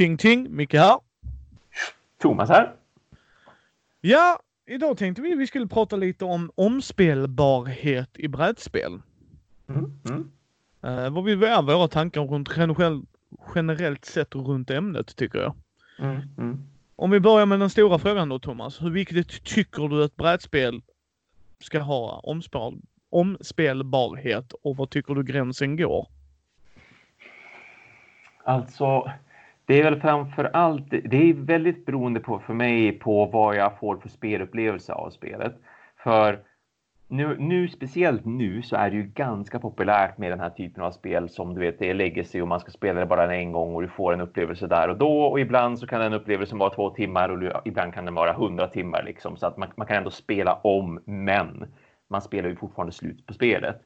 Ching ching, Micke här. Thomas här. Ja, idag tänkte vi vi skulle prata lite om omspelbarhet i brädspel. Mm, mm. Uh, vad vi är våra tankar runt generell, generellt sett runt ämnet tycker jag. Mm, mm. Om vi börjar med den stora frågan då Thomas. Hur viktigt tycker du att brädspel ska ha omspel, omspelbarhet och vad tycker du gränsen går? Alltså, det är väl framför allt, det är väldigt beroende på för mig på vad jag får för spelupplevelse av spelet. För nu, nu, speciellt nu så är det ju ganska populärt med den här typen av spel som du vet, det är legacy och man ska spela det bara en gång och du får en upplevelse där och då och ibland så kan den upplevelsen vara två timmar och ibland kan den vara hundra timmar liksom så att man, man kan ändå spela om men man spelar ju fortfarande slut på spelet.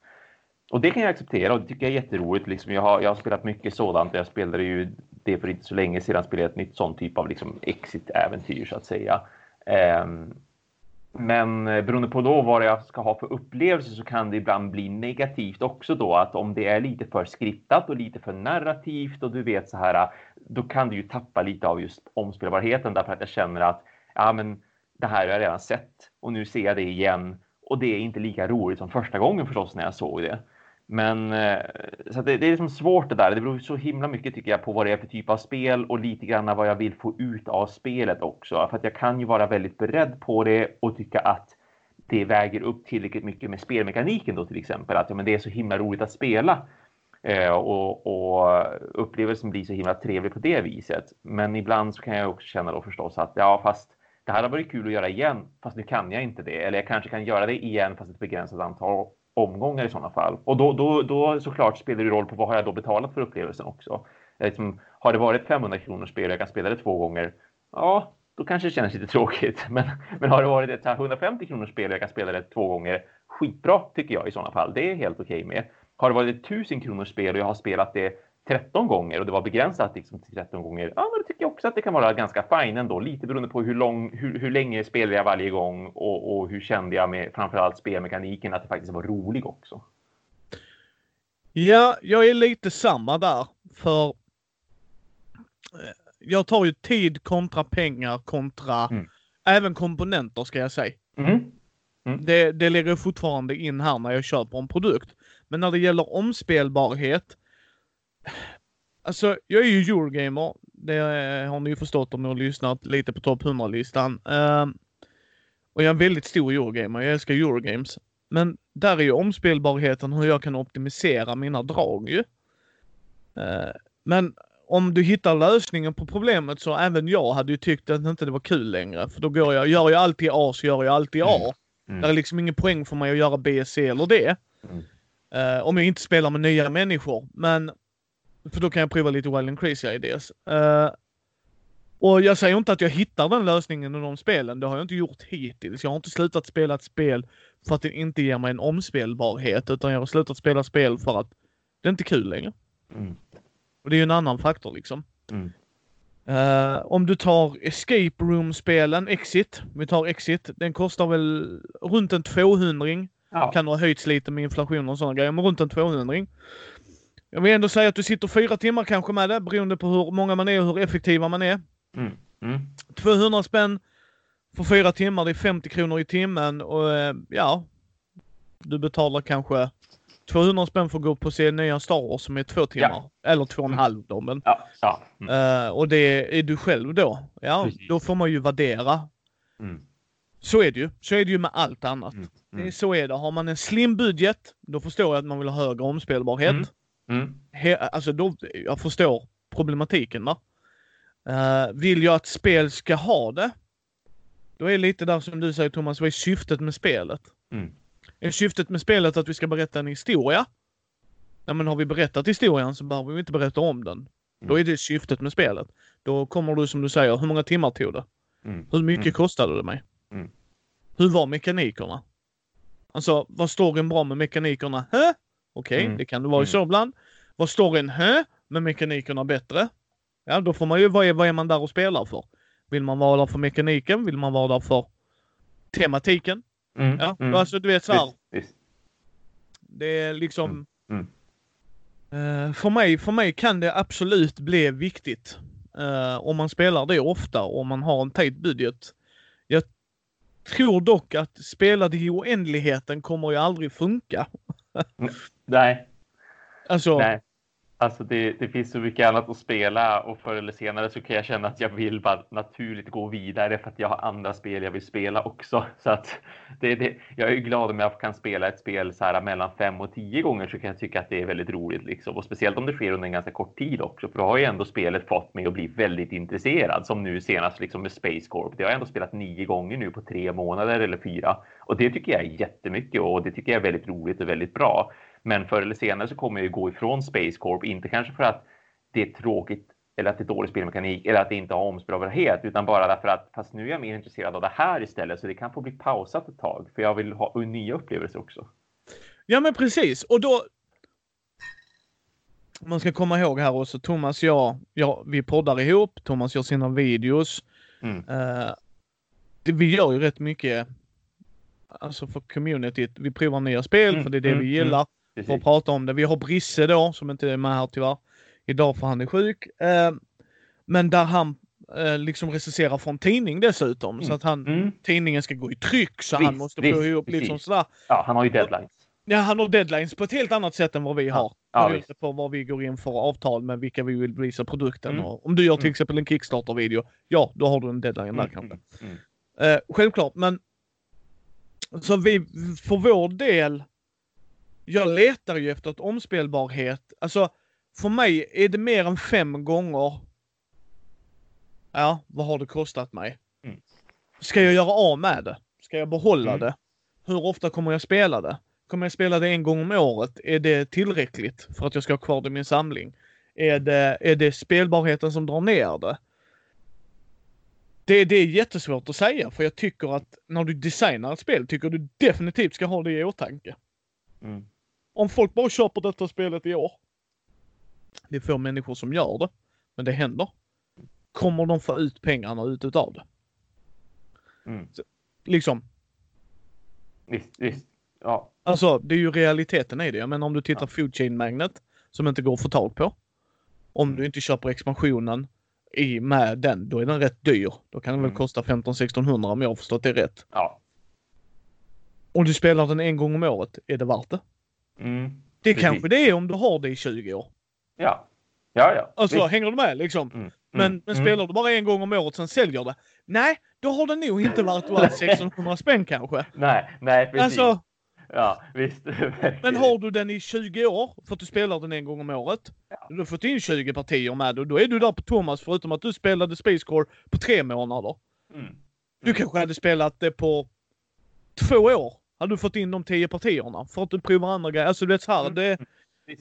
Och det kan jag acceptera och det tycker jag är jätteroligt. Liksom jag, har, jag har spelat mycket sådant. Jag spelade ju det för inte så länge sedan, spelade ett nytt sånt typ av liksom exit-äventyr så att säga. Um, men eh, beroende på då vad jag ska ha för upplevelse så kan det ibland bli negativt också då att om det är lite för skriptat och lite för narrativt och du vet så här, då kan du ju tappa lite av just omspelbarheten därför att jag känner att ja, men det här har jag redan sett och nu ser jag det igen och det är inte lika roligt som första gången förstås när jag såg det. Men eh, så det, det, är liksom svårt det där. Det beror så himla mycket tycker jag på vad det är för typ av spel och lite grann vad jag vill få ut av spelet också. För att jag kan ju vara väldigt beredd på det och tycka att det väger upp tillräckligt mycket med spelmekaniken då till exempel. Att ja, men det är så himla roligt att spela eh, och, och upplevelsen blir så himla trevlig på det viset. Men ibland så kan jag också känna då förstås att ja, fast det här har varit kul att göra igen, fast nu kan jag inte det. Eller jag kanske kan göra det igen, fast ett begränsat antal omgångar i sådana fall. Och då, då, då såklart spelar det roll på vad har jag då betalat för upplevelsen också. Liksom, har det varit 500 kronor spel och jag kan spela det två gånger, ja, då kanske det känns lite tråkigt. Men, men har det varit ett 150 kronor spel och jag kan spela det två gånger, skitbra tycker jag i sådana fall. Det är helt okej okay med. Har det varit ett 1000 kronor spel och jag har spelat det 13 gånger och det var begränsat liksom till 13 gånger, ja, men då tycker jag också att det kan vara ganska fine ändå. Lite beroende på hur, lång, hur, hur länge spelar jag varje gång och, och hur kände jag med framförallt spelmekaniken att det faktiskt var rolig också. Ja, jag är lite samma där. För eh, jag tar ju tid kontra pengar kontra mm. även komponenter ska jag säga. Mm. Mm. Det, det lägger fortfarande in här när jag köper en produkt. Men när det gäller omspelbarhet Alltså, jag är ju Eurogamer. Det har ni ju förstått om ni har lyssnat lite på topp 100-listan. Uh, och jag är en väldigt stor Eurogamer. Jag älskar Eurogames. Men där är ju omspelbarheten hur jag kan optimisera mina drag ju. Uh, men om du hittar lösningen på problemet så även jag hade ju tyckt att inte det var kul längre. För då går jag, gör jag alltid A så gör jag alltid A. Mm. Mm. Det är liksom ingen poäng för mig att göra B, C eller D. Mm. Uh, om jag inte spelar med nya människor. Men för då kan jag prova lite wild and crazy ideas. Uh, och jag säger inte att jag hittar den lösningen i de spelen. Det har jag inte gjort hittills. Jag har inte slutat spela ett spel för att det inte ger mig en omspelbarhet. Utan jag har slutat spela spel för att det är inte kul längre. Mm. Och det är ju en annan faktor liksom. Mm. Uh, om du tar Escape Room-spelen, Exit. Vi tar Exit. Den kostar väl runt en 200 ja. Kan ha höjts lite med inflation och sådana grejer, men runt en 200 jag vill ändå säga att du sitter fyra timmar kanske med det beroende på hur många man är och hur effektiva man är. Mm. Mm. 200 spänn för fyra timmar, det är 50 kronor i timmen och eh, ja, du betalar kanske 200 spänn för att gå på se nya Star Wars som är två timmar. Ja. Eller två och en halv då. Men, ja, ja. Mm. Uh, och det är du själv då. Ja, Precis. då får man ju värdera. Mm. Så är det ju. Så är det ju med allt annat. Mm. Mm. Så är det. Har man en slim budget, då förstår jag att man vill ha högre omspelbarhet. Mm. He, alltså då, jag förstår problematiken där. Uh, vill jag att spel ska ha det, då är det lite där som du säger Thomas, vad är syftet med spelet? Mm. Är syftet med spelet att vi ska berätta en historia? Nej men har vi berättat historien så behöver vi inte berätta om den. Mm. Då är det syftet med spelet. Då kommer du som du säger, hur många timmar tog det? Mm. Hur mycket mm. kostade det mig? Mm. Hur var mekanikerna? Alltså, var storyn bra med mekanikerna? Hä? Okej, okay, mm. det kan det vara mm. så ibland. Var storyn hö, men mekanikerna bättre? Ja, då får man ju, vad är, vad är man där och spelar för? Vill man vara där för mekaniken? Vill man vara där för tematiken? Mm. Ja, mm. alltså du vet såhär. Det är liksom... Mm. Uh, för, mig, för mig kan det absolut bli viktigt Uh, om man spelar det ofta och om man har en tight budget. Jag tror dock att spela det i oändligheten kommer ju aldrig funka. Nej. Alltså, Nej. Alltså det, det, finns så mycket annat att spela och förr eller senare så kan jag känna att jag vill bara naturligt gå vidare för att jag har andra spel jag vill spela också. Så att det, det, jag är glad om jag kan spela ett spel så här mellan fem och tio gånger så kan jag tycka att det är väldigt roligt liksom. Och speciellt om det sker under en ganska kort tid också. För då har ju ändå spelet fått mig att bli väldigt intresserad som nu senast liksom med Space Corp. Det har jag ändå spelat nio gånger nu på tre månader eller fyra och det tycker jag är jättemycket och det tycker jag är väldigt roligt och väldigt bra. Men förr eller senare så kommer jag ju gå ifrån Space Corp, inte kanske för att det är tråkigt eller att det är dålig spelmekanik eller att det inte har omspelbarhet, utan bara därför att fast nu är jag mer intresserad av det här istället, så det kan få bli pausat ett tag, för jag vill ha nya upplevelser också. Ja, men precis. Och då. Man ska komma ihåg här också, Thomas och jag, ja, vi poddar ihop. Thomas gör sina videos. Mm. Uh, det, vi gör ju rätt mycket alltså för communityt. Vi provar nya spel mm, för det är det mm, vi gillar. Mm, för att prata om det. Vi har Brisse då som inte är med här tyvärr idag för han är sjuk. Eh, men där han eh, liksom recenserar från tidning dessutom. Mm, så att han, mm. tidningen ska gå i tryck så visst, han måste få ihop precis. liksom sådär. Ja, han har ju deadlines. Ja, han har deadlines på ett helt annat sätt än vad vi har. Ja, beroende på vad vi går in för avtal med vilka vi vill visa produkten. Mm. om du gör till mm. exempel en Kickstarter-video, ja, då har du en deadline där kanske. Eh, självklart, men så vi, för vår del, jag letar ju efter ett omspelbarhet. Alltså, för mig är det mer än fem gånger. Ja, vad har det kostat mig? Mm. Ska jag göra av med det? Ska jag behålla mm. det? Hur ofta kommer jag spela det? Kommer jag spela det en gång om året? Är det tillräckligt för att jag ska ha kvar det i min samling? Är det, är det spelbarheten som drar ner det? Det, det är jättesvårt att säga för jag tycker att när du designar ett spel tycker du definitivt ska ha det i åtanke. Mm. Om folk bara köper detta spelet i år. Det är få människor som gör det, men det händer. Kommer de få ut pengarna ut utav det? Mm. Så, liksom. Visst, visst. Ja. Alltså, det är ju realiteten i det. Men om du tittar ja. Food Chain Magnet, som inte går att få tag på. Om mm. du inte köper expansionen i med den, då är den rätt dyr. Då kan den mm. väl kosta 15-1600 om jag har förstått det rätt. Ja. Om du spelar den en gång om året, är det värt det? Mm. Det Precis. kanske det är om du har det i 20 år. Ja. Ja, ja. Alltså, Visst. hänger du med liksom? Mm. Men, mm. men mm. spelar du bara en gång om året sen säljer det? Nej, då har det nog inte varit värt 1600 spänn kanske. Nej, nej precis. Alltså, Ja, visst. Men har du den i 20 år, för att du spelar den en gång om året. Ja. Du har fått in 20 partier med och då är du där på Thomas, förutom att du spelade Space Core på tre månader. Mm. Mm. Du kanske hade spelat det på två år. Hade du fått in de tio partierna för att du provar andra grejer. Alltså du vet så här, mm. det,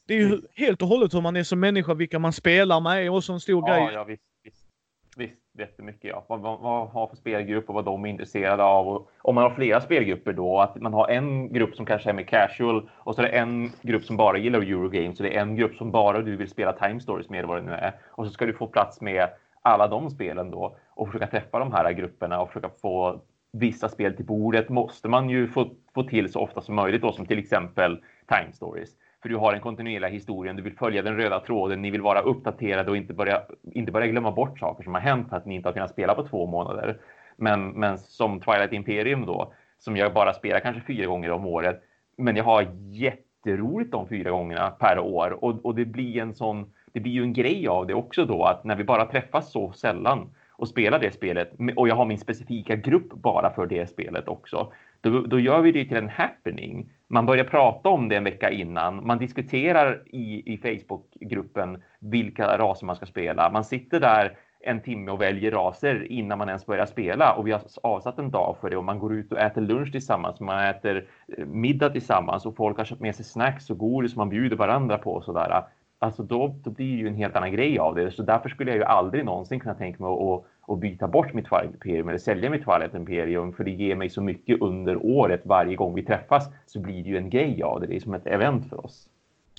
det är ju helt och hållet hur man är som människa, vilka man spelar med och så en stor ja, grej. Ja, visst, visst. visst jättemycket. Ja. Vad, vad har för spelgrupp och vad de är intresserade av. Och om man har flera spelgrupper då, att man har en grupp som kanske är mer casual och så är det en grupp som bara gillar Eurogames och det är en grupp som bara du vill spela time stories med vad det nu är. Och så ska du få plats med alla de spelen då och försöka träffa de här grupperna och försöka få vissa spel till bordet måste man ju få, få till så ofta som möjligt då, som till exempel time stories. För du har en kontinuerlig historia, du vill följa den röda tråden, ni vill vara uppdaterade och inte börja, inte börja glömma bort saker som har hänt för att ni inte har kunnat spela på två månader. Men, men som Twilight Imperium då, som jag bara spelar kanske fyra gånger om året, men jag har jätteroligt de fyra gångerna per år och, och det blir en sån, det blir ju en grej av det också då att när vi bara träffas så sällan och spelar det spelet och jag har min specifika grupp bara för det spelet också. Då, då gör vi det till en happening man börjar prata om det en vecka innan. Man diskuterar i, i Facebookgruppen vilka raser man ska spela. Man sitter där en timme och väljer raser innan man ens börjar spela och vi har avsatt en dag för det och man går ut och äter lunch tillsammans. Man äter eh, middag tillsammans och folk har köpt med sig snacks och godis som man bjuder varandra på och sådär. Alltså då, då blir det ju en helt annan grej av det. Så därför skulle jag ju aldrig någonsin kunna tänka mig att och byta bort mitt Imperium eller sälja mitt Imperium för det ger mig så mycket under året varje gång vi träffas så blir det ju en grej av det. Det är som ett event för oss.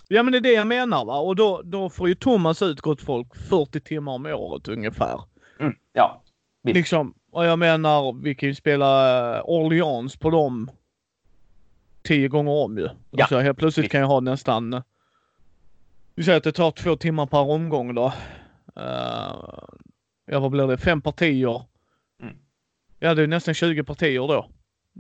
Ja men det är det jag menar va och då, då får ju Thomas ut gott folk 40 timmar om året ungefär. Mm, ja. Visst. Liksom, och jag menar vi kan ju spela eh, Orleans på dem tio gånger om ju. Ja. Alltså helt plötsligt kan jag ha nästan vi säger att det tar två timmar per omgång då. Uh, ja vad blir det, fem partier. Mm. Ja det är nästan 20 partier då.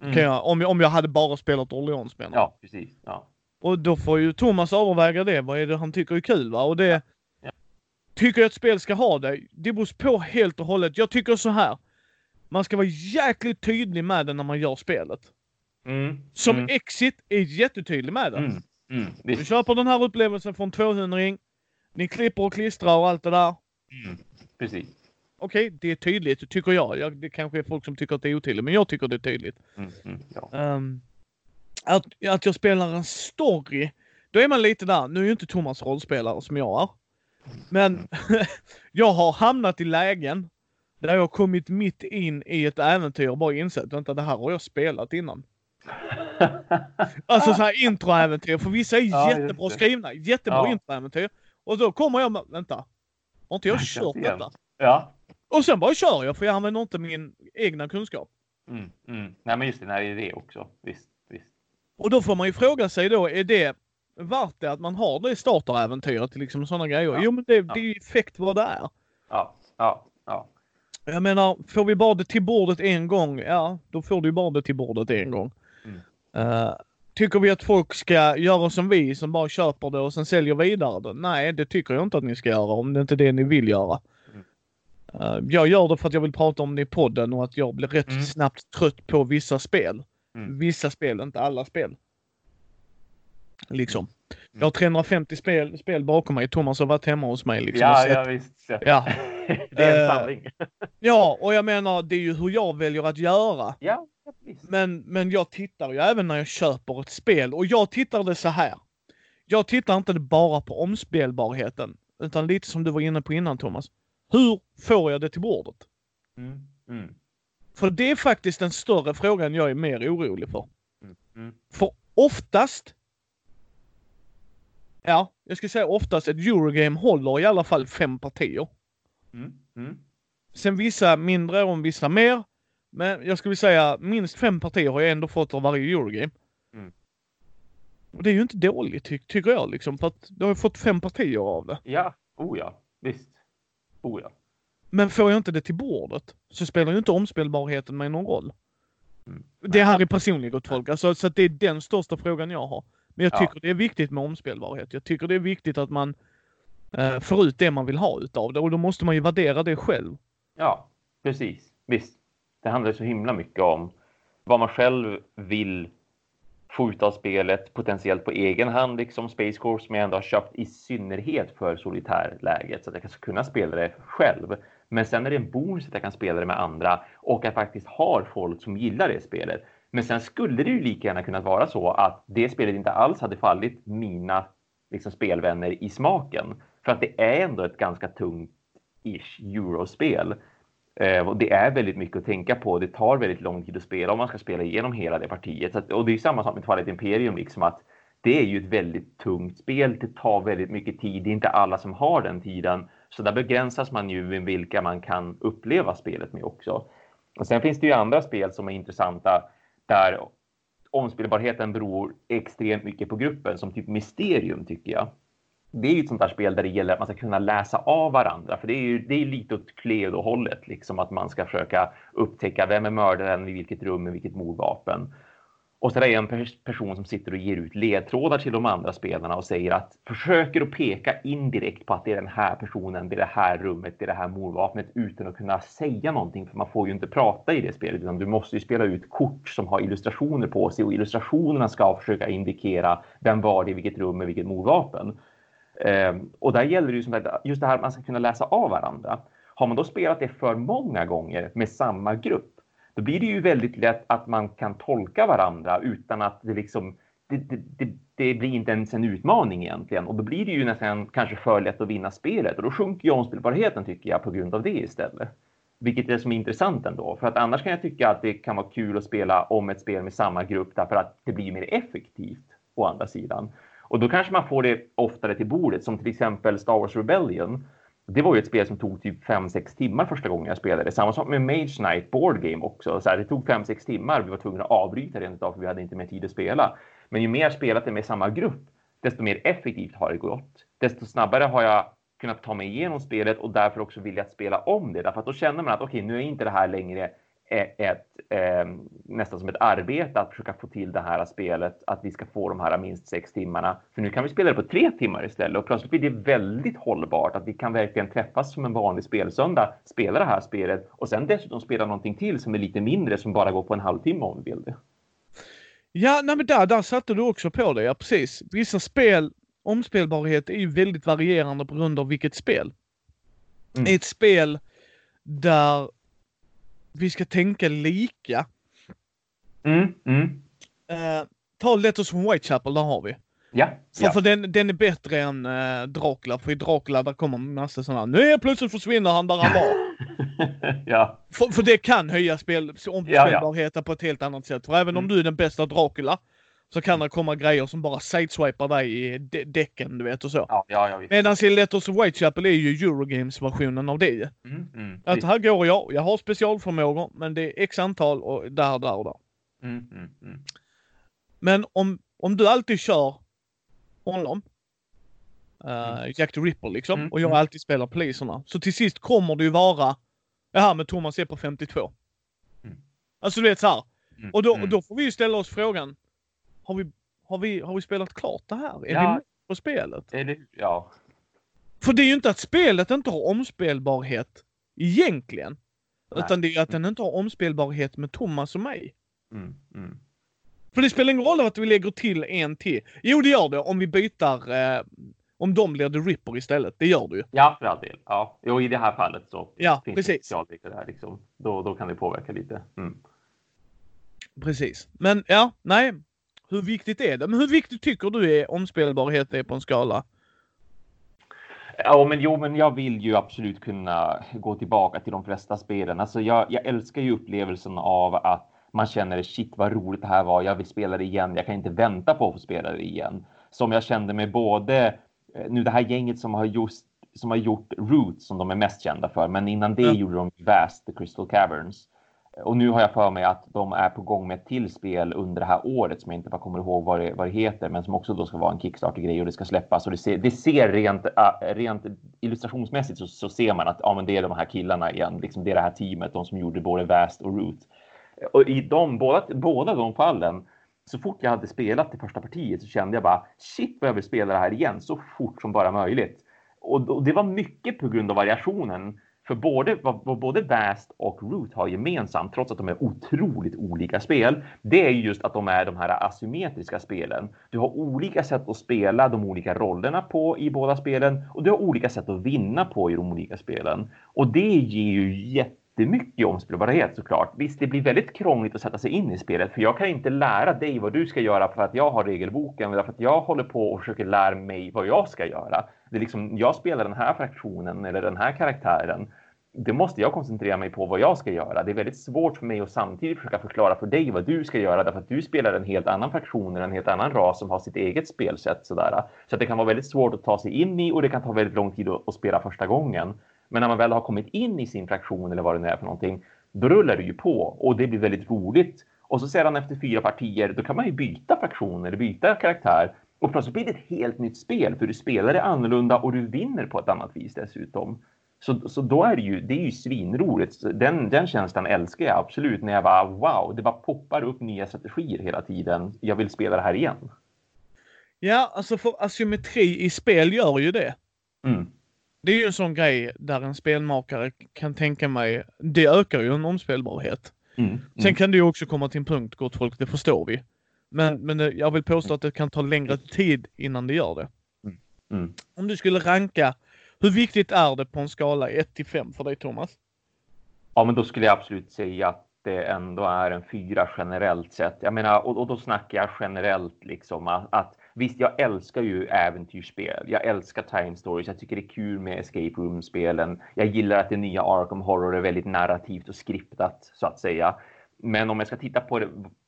Mm. Jag, om, jag, om jag hade bara spelat Orleans menar. Ja, precis. Ja. Och då får ju Thomas överväga det. Vad är det han tycker är kul va? Och det... Ja. Tycker jag ett spel ska ha det? Det beror på helt och hållet. Jag tycker så här. Man ska vara jäkligt tydlig med det när man gör spelet. Mm. Som mm. Exit är jättetydlig med det. Mm. Mm. Du köper den här upplevelsen från 200 ring Ni klipper och klistrar och allt det där. Mm. Precis. Okej, det är tydligt tycker jag. jag. Det kanske är folk som tycker att det är otydligt, men jag tycker det är tydligt. Mm. Mm. Ja. Ehm, att, att jag spelar en story, då är man lite där. Nu är ju inte Thomas rollspelare som jag är. Men jag har hamnat i lägen där jag har kommit mitt in i ett äventyr och bara insett vänta det här har jag spelat innan. Alltså så här introäventyr, för vissa är Ja, jättebra skrivna. Jättebra Ja. introäventyr. Och då kommer jag med, vänta. Har inte jag kört detta? Ja. Och sen bara kör jag för jag använder inte min egna kunskap. Mm. Mm. Nej, men just det. Nej, det är det också. Visst. Visst. Och då får man ju fråga sig då, är det värt det att man har det starteräventyret, liksom sådana grejer? Ja. Jo men det, Ja. det är ju effekt vad det är. Ja. Ja. Ja. Jag menar, får vi bara det till bordet en gång, ja då får du ju bara det till bordet en gång. Mm. Eh, tycker vi att folk ska göra som vi, som bara köper det och sen säljer vidare det? Nej, det tycker jag inte att ni ska göra om det inte är det ni vill göra. Eh, jag gör det för att jag vill prata om det i podden och att jag blir rätt Mm. snabbt trött på vissa spel. Mm. Vissa spel, inte alla spel. Liksom. Mm. Jag har 350 spel, spel bakom mig. Thomas har varit hemma hos mig. Liksom, Ja, ja, visst. ja. det är en Eh, samling. ja, och jag menar det är ju hur jag väljer att göra. Ja, ja, visst. Men, men jag tittar ju även när jag köper ett spel och jag tittar det så här. Jag tittar inte bara på omspelbarheten utan lite som du var inne på innan Thomas. Hur får jag det till bordet? Mm. Mm. För det är faktiskt den större frågan jag är mer orolig för. Mm. Mm. För oftast Ja, jag skulle säga oftast ett Eurogame håller i alla fall fem partier. Mm. Mm. Sen vissa mindre och vissa mer. Men jag skulle säga minst fem partier har jag ändå fått av varje Eurogame. Och det är ju inte dåligt ty tycker jag liksom. För att du har fått fem partier av det. Ja, oh ja, visst. Oh ja. Men får jag inte det till bordet så spelar ju inte omspelbarheten mig någon roll. Mm. Det här är personligt gott folk. Alltså, så det är den största frågan jag har. Men jag Ja. tycker det är viktigt med omspelbarhet. Jag tycker det är viktigt att man eh, får ut det man vill ha utav det. Och då måste man ju värdera det själv. Ja, precis. Visst. Det handlar så himla mycket om vad man själv vill få ut av spelet potentiellt på egen hand, liksom Space Corps, som jag ändå har köpt i synnerhet för solitärläget så att jag ska kunna spela det själv. Men sen är det en bonus att jag kan spela det med andra och att faktiskt har folk som gillar det spelet. Men sen skulle det ju lika gärna kunnat vara så att det spelet inte alls hade fallit mina liksom, spelvänner i smaken. För att det är ändå ett ganska tungt-ish eurospel. Eh, det är väldigt mycket att tänka på. Det tar väldigt lång tid att spela om man ska spela igenom hela det partiet. Att, och det är samma sak med Twilight Imperium, liksom att det är ju ett väldigt tungt spel. Det tar väldigt mycket tid. Det är inte alla som har den tiden. Så där begränsas man ju med vilka man kan uppleva spelet med också. Och sen finns det ju andra spel som är intressanta där omspelbarheten beror extremt mycket på gruppen, som typ Mysterium tycker jag. Det är ju ett sånt där spel där det gäller att man ska kunna läsa av varandra, för det är ju det är lite åt Cluedo-hållet, liksom att man ska försöka upptäcka vem är mördaren, i vilket rum, med vilket mordvapen. Och så är det en person som sitter och ger ut ledtrådar till de andra spelarna och säger att försöker att peka indirekt på att det är den här personen, det är det här rummet, det är det här mordvapnet utan att kunna säga någonting. För man får ju inte prata i det spelet utan du måste ju spela ut kort som har illustrationer på sig och illustrationerna ska försöka indikera vem var det i vilket rum med vilket mordvapen. Ehm, och där gäller det ju som sagt, just det här att man ska kunna läsa av varandra. Har man då spelat det för många gånger med samma grupp då blir det ju väldigt lätt att man kan tolka varandra utan att det liksom det, det, det, det blir inte ens en utmaning egentligen och då blir det ju nästan kanske för lätt att vinna spelet och då sjunker ju omspelbarheten tycker jag på grund av det istället. Vilket är det som är intressant ändå, för att annars kan jag tycka att det kan vara kul att spela om ett spel med samma grupp därför att det blir mer effektivt å andra sidan. Och då kanske man får det oftare till bordet, som till exempel Star Wars Rebellion. Det var ju ett spel som tog typ 5-6 timmar första gången jag spelade. Samma sak med Mage Knight Board Game också. Så här, det tog 5-6 timmar. Vi var tvungna att avbryta rent av för vi hade inte mer tid att spela. Men ju mer spelat det med samma grupp, desto mer effektivt har det gått. Desto snabbare har jag kunnat ta mig igenom spelet och därför också vilja spela om det. Därför att då känner man att okej, okay, nu är inte det här längre ett, eh, nästan som ett arbete att försöka få till det här spelet, att vi ska få de här minst sex timmarna. För nu kan vi spela det på tre timmar istället och plötsligt blir det väldigt hållbart att vi kan verkligen träffas som en vanlig spelsöndag, spela det här spelet och sen dessutom spela någonting till som är lite mindre som bara går på en halvtimme om vi vill det. Ja, nej men där, där satte du också på det, ja precis. Vissa spel, omspelbarhet är ju väldigt varierande på grund av vilket spel. Mm. Ett spel där vi ska tänka lika. Mm, mm. Uh, ta Letters from Whitechapel, där har vi. Ja. För, ja. för den, den är bättre än uh, Dracula, för i Dracula där kommer en massa sådana nu är plötsligt försvinner han där han var. ja. För, för det kan höja spel, omspelbarheten ja, ja. på ett helt annat sätt. För även mm. om du är den bästa Dracula så kan det komma grejer som bara sideswipar dig i däcken, du vet och så. Ja, ja, ja, Medan i Letters of Whitechapel är ju Eurogames-versionen av det mm, mm, Att här går jag, jag har specialförmågor, men det är x antal och där, där och där. Mm, mm, mm. men om, om du alltid kör honom, uh, Jack the Ripper liksom, mm, och jag alltid spelar poliserna, så till sist kommer det ju vara, ja men Thomas är på 52. Alltså du vet så här. Och då, och då får vi ju ställa oss frågan, har vi, har vi, har vi spelat klart det här? Är ja. vi med på spelet? Det, ja. För det är ju inte att spelet inte har omspelbarhet egentligen. Nej. Utan det är att den inte har omspelbarhet med Thomas och mig. Mm, mm. För det spelar ingen roll att vi lägger till en till. Jo, det gör det om vi byter eh, om de blir The Ripper istället. Det gör du ju. Ja, för all del. Ja, jo, i det här fallet så ja, finns precis. det där liksom. Då, då kan det påverka lite. Mm. Precis. Men ja, nej. Hur viktigt är det? Men hur viktigt tycker du är omspelbarhet är på en skala? Ja, men jo, men jag vill ju absolut kunna gå tillbaka till de flesta spelen. Alltså, jag, jag älskar ju upplevelsen av att man känner shit vad roligt det här var. Jag vill spela det igen. Jag kan inte vänta på att få spela det igen. Som jag kände med både eh, nu det här gänget som har just som har gjort Roots som de är mest kända för, men innan det mm. gjorde de Vast, The Crystal Caverns. Och nu har jag för mig att de är på gång med ett till spel under det här året som jag inte bara kommer ihåg vad det, vad det heter, men som också då ska vara en Kickstarter-grej och det ska släppas. Och det ser, det ser rent, äh, rent illustrationsmässigt så, så, ser man att ja, men det är de här killarna igen. Liksom det är det här teamet, de som gjorde både Vast och Root. Och i de, båda, båda de fallen, så fort jag hade spelat det första partiet så kände jag bara shit vad jag vill spela det här igen så fort som bara möjligt. Och, och det var mycket på grund av variationen för både, vad både Vast och Root har gemensamt, trots att de är otroligt olika spel, det är just att de är de här asymmetriska spelen. Du har olika sätt att spela de olika rollerna på i båda spelen och du har olika sätt att vinna på i de olika spelen. Och det ger ju jättemycket omspelbarhet såklart. Visst, det blir väldigt krångligt att sätta sig in i spelet, för jag kan inte lära dig vad du ska göra för att jag har regelboken, eller för att jag håller på och försöker lära mig vad jag ska göra det är liksom, jag spelar den här fraktionen eller den här karaktären. Det måste jag koncentrera mig på vad jag ska göra. Det är väldigt svårt för mig att samtidigt försöka förklara för dig vad du ska göra därför att du spelar en helt annan fraktion eller en helt annan ras som har sitt eget spelsätt. Sådär. Så att det kan vara väldigt svårt att ta sig in i och det kan ta väldigt lång tid att, att spela första gången. Men när man väl har kommit in i sin fraktion eller vad det nu är för någonting, då rullar det ju på och det blir väldigt roligt. Och så sedan efter fyra partier, då kan man ju byta fraktion eller byta karaktär och plötsligt blir det ett helt nytt spel för du spelar det annorlunda och du vinner på ett annat vis dessutom. Så, så då är det ju, det är ju svinroligt. Den, den känslan älskar jag absolut när jag bara wow, det bara poppar upp nya strategier hela tiden. Jag vill spela det här igen. Ja, alltså för asymmetri i spel gör ju det. Mm. Det är ju en sån grej där en spelmakare kan tänka mig, det ökar ju en omspelbarhet. Mm. Mm. Sen kan det ju också komma till en punkt, gott folk, det förstår vi. Men, men jag vill påstå att det kan ta längre tid innan det gör det. Mm. Mm. Om du skulle ranka, hur viktigt är det på en skala 1 till 5 för dig Thomas? Ja, men då skulle jag absolut säga att det ändå är en fyra generellt sett. Jag menar, och, och då snackar jag generellt liksom att, att Visst, jag älskar ju äventyrsspel. Jag älskar time stories. Jag tycker det är kul med escape room-spelen. Jag gillar att det nya Arkham Horror är väldigt narrativt och skriptat så att säga. Men om jag ska titta på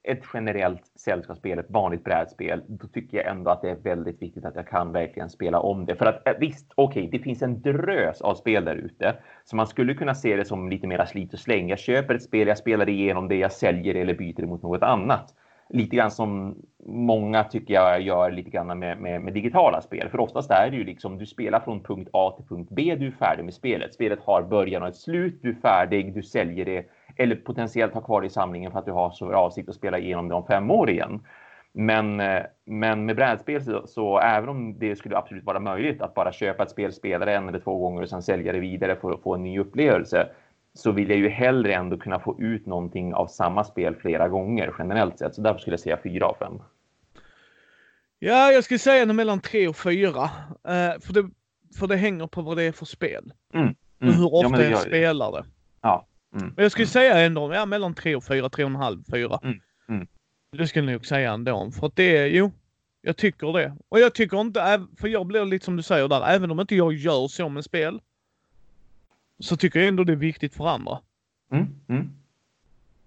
ett generellt sällskapsspel, ett vanligt brädspel, då tycker jag ändå att det är väldigt viktigt att jag kan verkligen spela om det. För att eh, visst, okej, okay, det finns en drös av spel där ute, så man skulle kunna se det som lite mera slit och släng. Jag köper ett spel, jag spelar igenom det, jag säljer det eller byter det mot något annat lite grann som många tycker jag gör lite grann med, med, med, digitala spel. För oftast är det ju liksom du spelar från punkt A till punkt B. Du är färdig med spelet. Spelet har början och ett slut. Du är färdig. Du säljer det eller potentiellt har kvar det i samlingen för att du har så avsikt att spela igenom det om fem år igen. Men, eh, men med brädspel så, så, även om det skulle absolut vara möjligt att bara köpa ett spel, spela det en eller två gånger och sen sälja det vidare för att få en ny upplevelse så vill jag ju hellre ändå kunna få ut någonting av samma spel flera gånger generellt sett. Så därför skulle jag säga fyra av fem. Ja, jag skulle säga mellan tre och fyra. Uh, för, det, för det hänger på vad det är för spel. Mm, mm. Och hur ofta ja, jag spelar det. Ja. Mm, jag skulle mm. säga ändå ja, mellan tre och fyra, tre och en halv, fyra. Mm, mm. Det skulle jag nog säga ändå. För att det är, jo, jag tycker det. Och jag tycker inte, för jag blir lite som du säger där, även om inte jag gör så med spel. Så tycker jag ändå det är viktigt för andra. Mm, mm.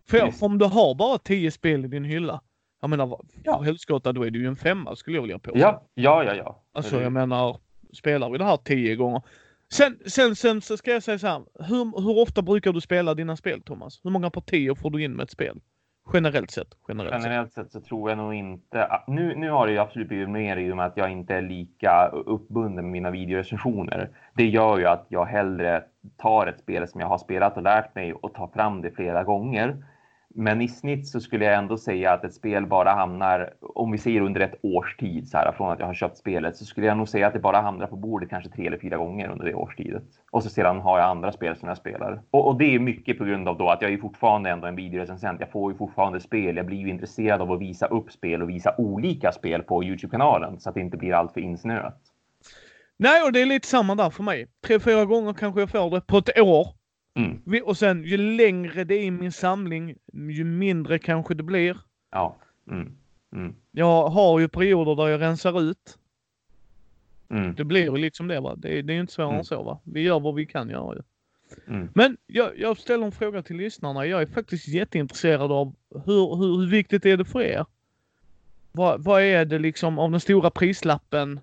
För, för om du har bara tio spel i din hylla. Jag menar, för ja. helskotta då är det ju en femma skulle jag vilja påstå. Ja, ja, ja, ja. Alltså jag menar, spelar vi det här tio gånger. Sen, sen, sen så ska jag säga så här. Hur, hur ofta brukar du spela dina spel Thomas? Hur många partier får du in med ett spel? Generellt sett. Generellt, generellt sett. så tror jag nog inte... att Nu, nu har det ju absolut blivit mer i och med att jag inte är lika uppbunden med mina videorecensioner. Det gör ju att jag hellre tar ett spel som jag har spelat och lärt mig och tar fram det flera gånger men i snitt så skulle jag ändå säga att ett spel bara hamnar, om vi ser under ett års tid, så här, från att jag har köpt spelet, så skulle jag nog säga att det bara hamnar på bordet kanske tre eller fyra gånger under det årstidet. Och så sedan har jag andra spel som jag spelar. Och, och det är mycket på grund av då att jag är fortfarande ändå en videorecensent. Jag får ju fortfarande spel. Jag blir ju intresserad av att visa upp spel och visa olika spel på Youtube-kanalen så att det inte blir alltför insnöat. Nej, och det är lite samma där för mig. Tre, fyra gånger kanske jag får det på ett år. Mm. Och sen ju längre det är i min samling, ju mindre kanske det blir. Ja. Mm. Mm. Jag har ju perioder där jag rensar ut. Mm. Det blir ju liksom det va. Det, det är ju inte svårare än mm. så va. Vi gör vad vi kan göra ju. Mm. Men jag, jag ställer en fråga till lyssnarna. Jag är faktiskt jätteintresserad av hur, hur, hur viktigt är det för er? Vad, vad är det liksom av den stora prislappen?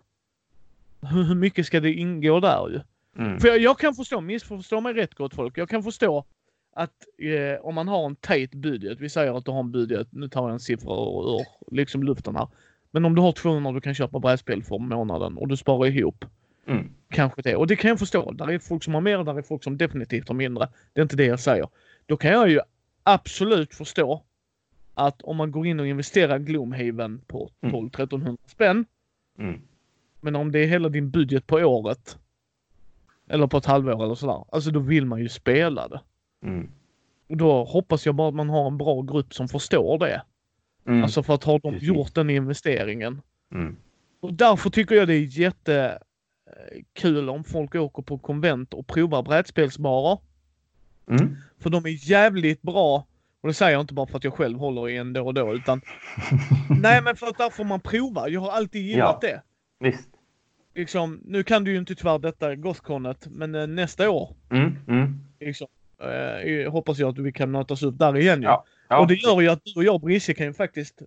Hur, hur mycket ska det ingå där ju? Mm. För jag, jag, kan förstå, missförstå mig rätt gott folk. Jag kan förstå att eh, om man har en tight budget, vi säger att du har en budget, nu tar jag en siffra ur, ur liksom luften här. Men om du har 200 du kan köpa brädspel för månaden och du sparar ihop. Mm. Kanske det. Och det kan jag förstå. Där är folk som har mer, där är folk som definitivt har mindre. Det är inte det jag säger. Då kan jag ju absolut förstå att om man går in och investerar Gloomhaven på 12-1300 mm. spänn. Mm. Men om det är hela din budget på året eller på ett halvår eller sådär. Alltså då vill man ju spela det. Mm. Och då hoppas jag bara att man har en bra grupp som förstår det. Mm. Alltså för att ha de gjort den investeringen. Mm. Och därför tycker jag det är jättekul om folk åker på konvent och provar brädspelsbarer. Mm. För de är jävligt bra. Och det säger jag inte bara för att jag själv håller i en då och då utan Nej men för att där får man prova. Jag har alltid gillat ja. det. Visst liksom, nu kan du ju inte tyvärr detta Gothconet, men eh, nästa år. Mm, mm. Liksom, eh, hoppas jag att vi kan mötas upp där igen ja. ja. Och det gör ju att du och jag Brisse kan ju faktiskt,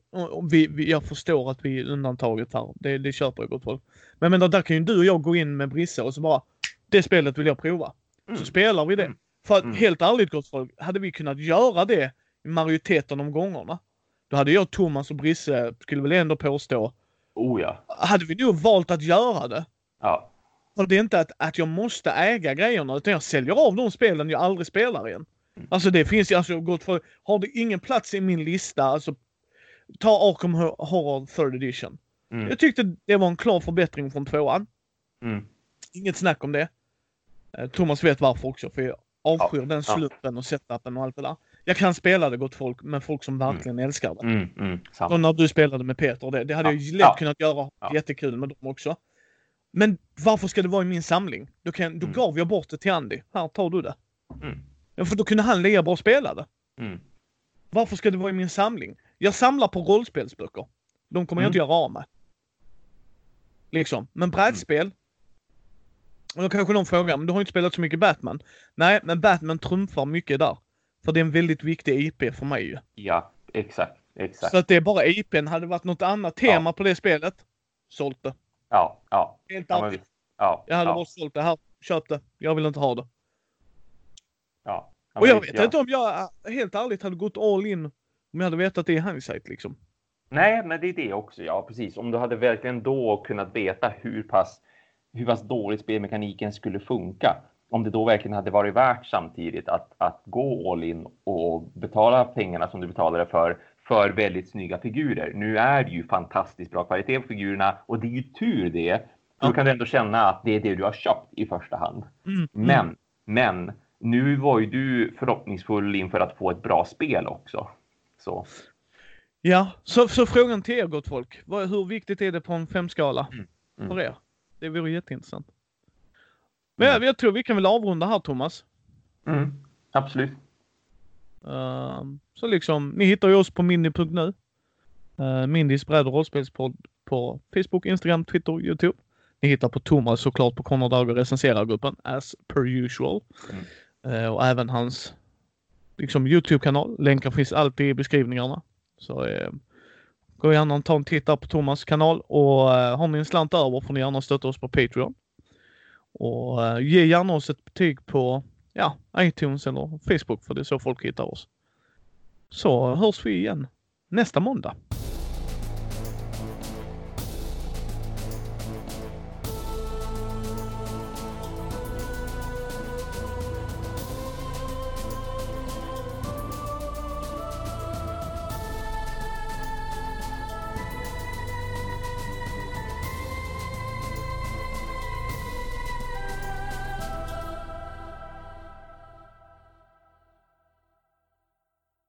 vi, vi, jag förstår att vi är undantaget här, det, det köper jag gott folk. Men, men där kan ju du och jag gå in med Brisse och så bara, det spelet vill jag prova. Mm. Så spelar vi det. Mm. För att mm. helt ärligt gott folk, hade vi kunnat göra det i majoriteten av gångerna, då hade jag, Thomas och Brisse, skulle väl ändå påstå, Oh ja. Hade vi nog valt att göra det. Ja. För det är inte att, att jag måste äga grejerna utan jag säljer av de spelen jag aldrig spelar igen. Mm. Alltså det finns ju, alltså gott för, har det ingen plats i min lista, alltså ta Arkham Horror 3rd edition. Mm. Jag tyckte det var en klar förbättring från tvåan. Mm. Inget snack om det. Eh, Thomas vet varför också, för jag avskyr ja. den sluppen och setupen och allt det där. Jag kan spela det gott folk, med folk som mm. verkligen mm. älskar det. Mm, mm, och när du spelade med Peter, det, det hade ja, jag lätt ja, kunnat göra ja. jättekul med dem också. Men varför ska det vara i min samling? Då, kan, då mm. gav jag bort det till Andy. Här, tar du det. Mm. Ja, för då kunde han lika bra spela det. Mm. Varför ska det vara i min samling? Jag samlar på rollspelsböcker. De kommer jag inte göra av med. Liksom. Men brädspel. Och då kanske någon frågar, men du har inte spelat så mycket Batman. Nej, men Batman trumfar mycket där. För det är en väldigt viktig IP för mig ju. Ja, exakt. exakt. Så att det är bara IPn. Hade det varit något annat tema ja. på det spelet, sålt det. Ja, ja. Helt. Ja, ja, jag hade ja. bara sålt det. Här, köp det. Jag vill inte ha det. Ja. och jag vet ja. inte om jag helt ärligt hade gått all in om jag hade vetat det i hindsight liksom. Nej, men det är det också. Ja, precis. Om du hade verkligen då kunnat veta hur pass, hur pass dåligt spelmekaniken skulle funka. Om det då verkligen hade varit värt samtidigt att, att gå all in och betala pengarna som du betalade för, för väldigt snygga figurer. Nu är det ju fantastiskt bra kvalitet på figurerna och det är ju tur det. Då Ja. kan du ändå känna att det är det du har köpt i första hand. Mm. Men, men nu var ju du förhoppningsfull inför att få ett bra spel också. Så. Ja, så, så frågan till er gott folk. Hur viktigt är det på en femskala Mm. för er? Det vore jätteintressant. Men Mm. jag, tror vi kan väl avrunda här Thomas. Mm, absolut. Ehm, så liksom, ni hittar ju oss på mindy.nu. Uh, Mindys bräd och rollspelspodd på Facebook, Instagram, Twitter, Youtube. Ni hittar på Thomas såklart på Conor Dag och recenserar-gruppen as per usual. Mm. Eh, och även hans liksom, Youtube-kanal. Länkar finns alltid i beskrivningarna. Så eh, gå gärna och ta en titt på Thomas kanal och eh, har ni en slant över får ni gärna stötta oss på Patreon. Och eh, ge gärna oss ett betyg på ja, iTunes eller Facebook för det är så folk hittar oss. Så hörs vi igen nästa måndag.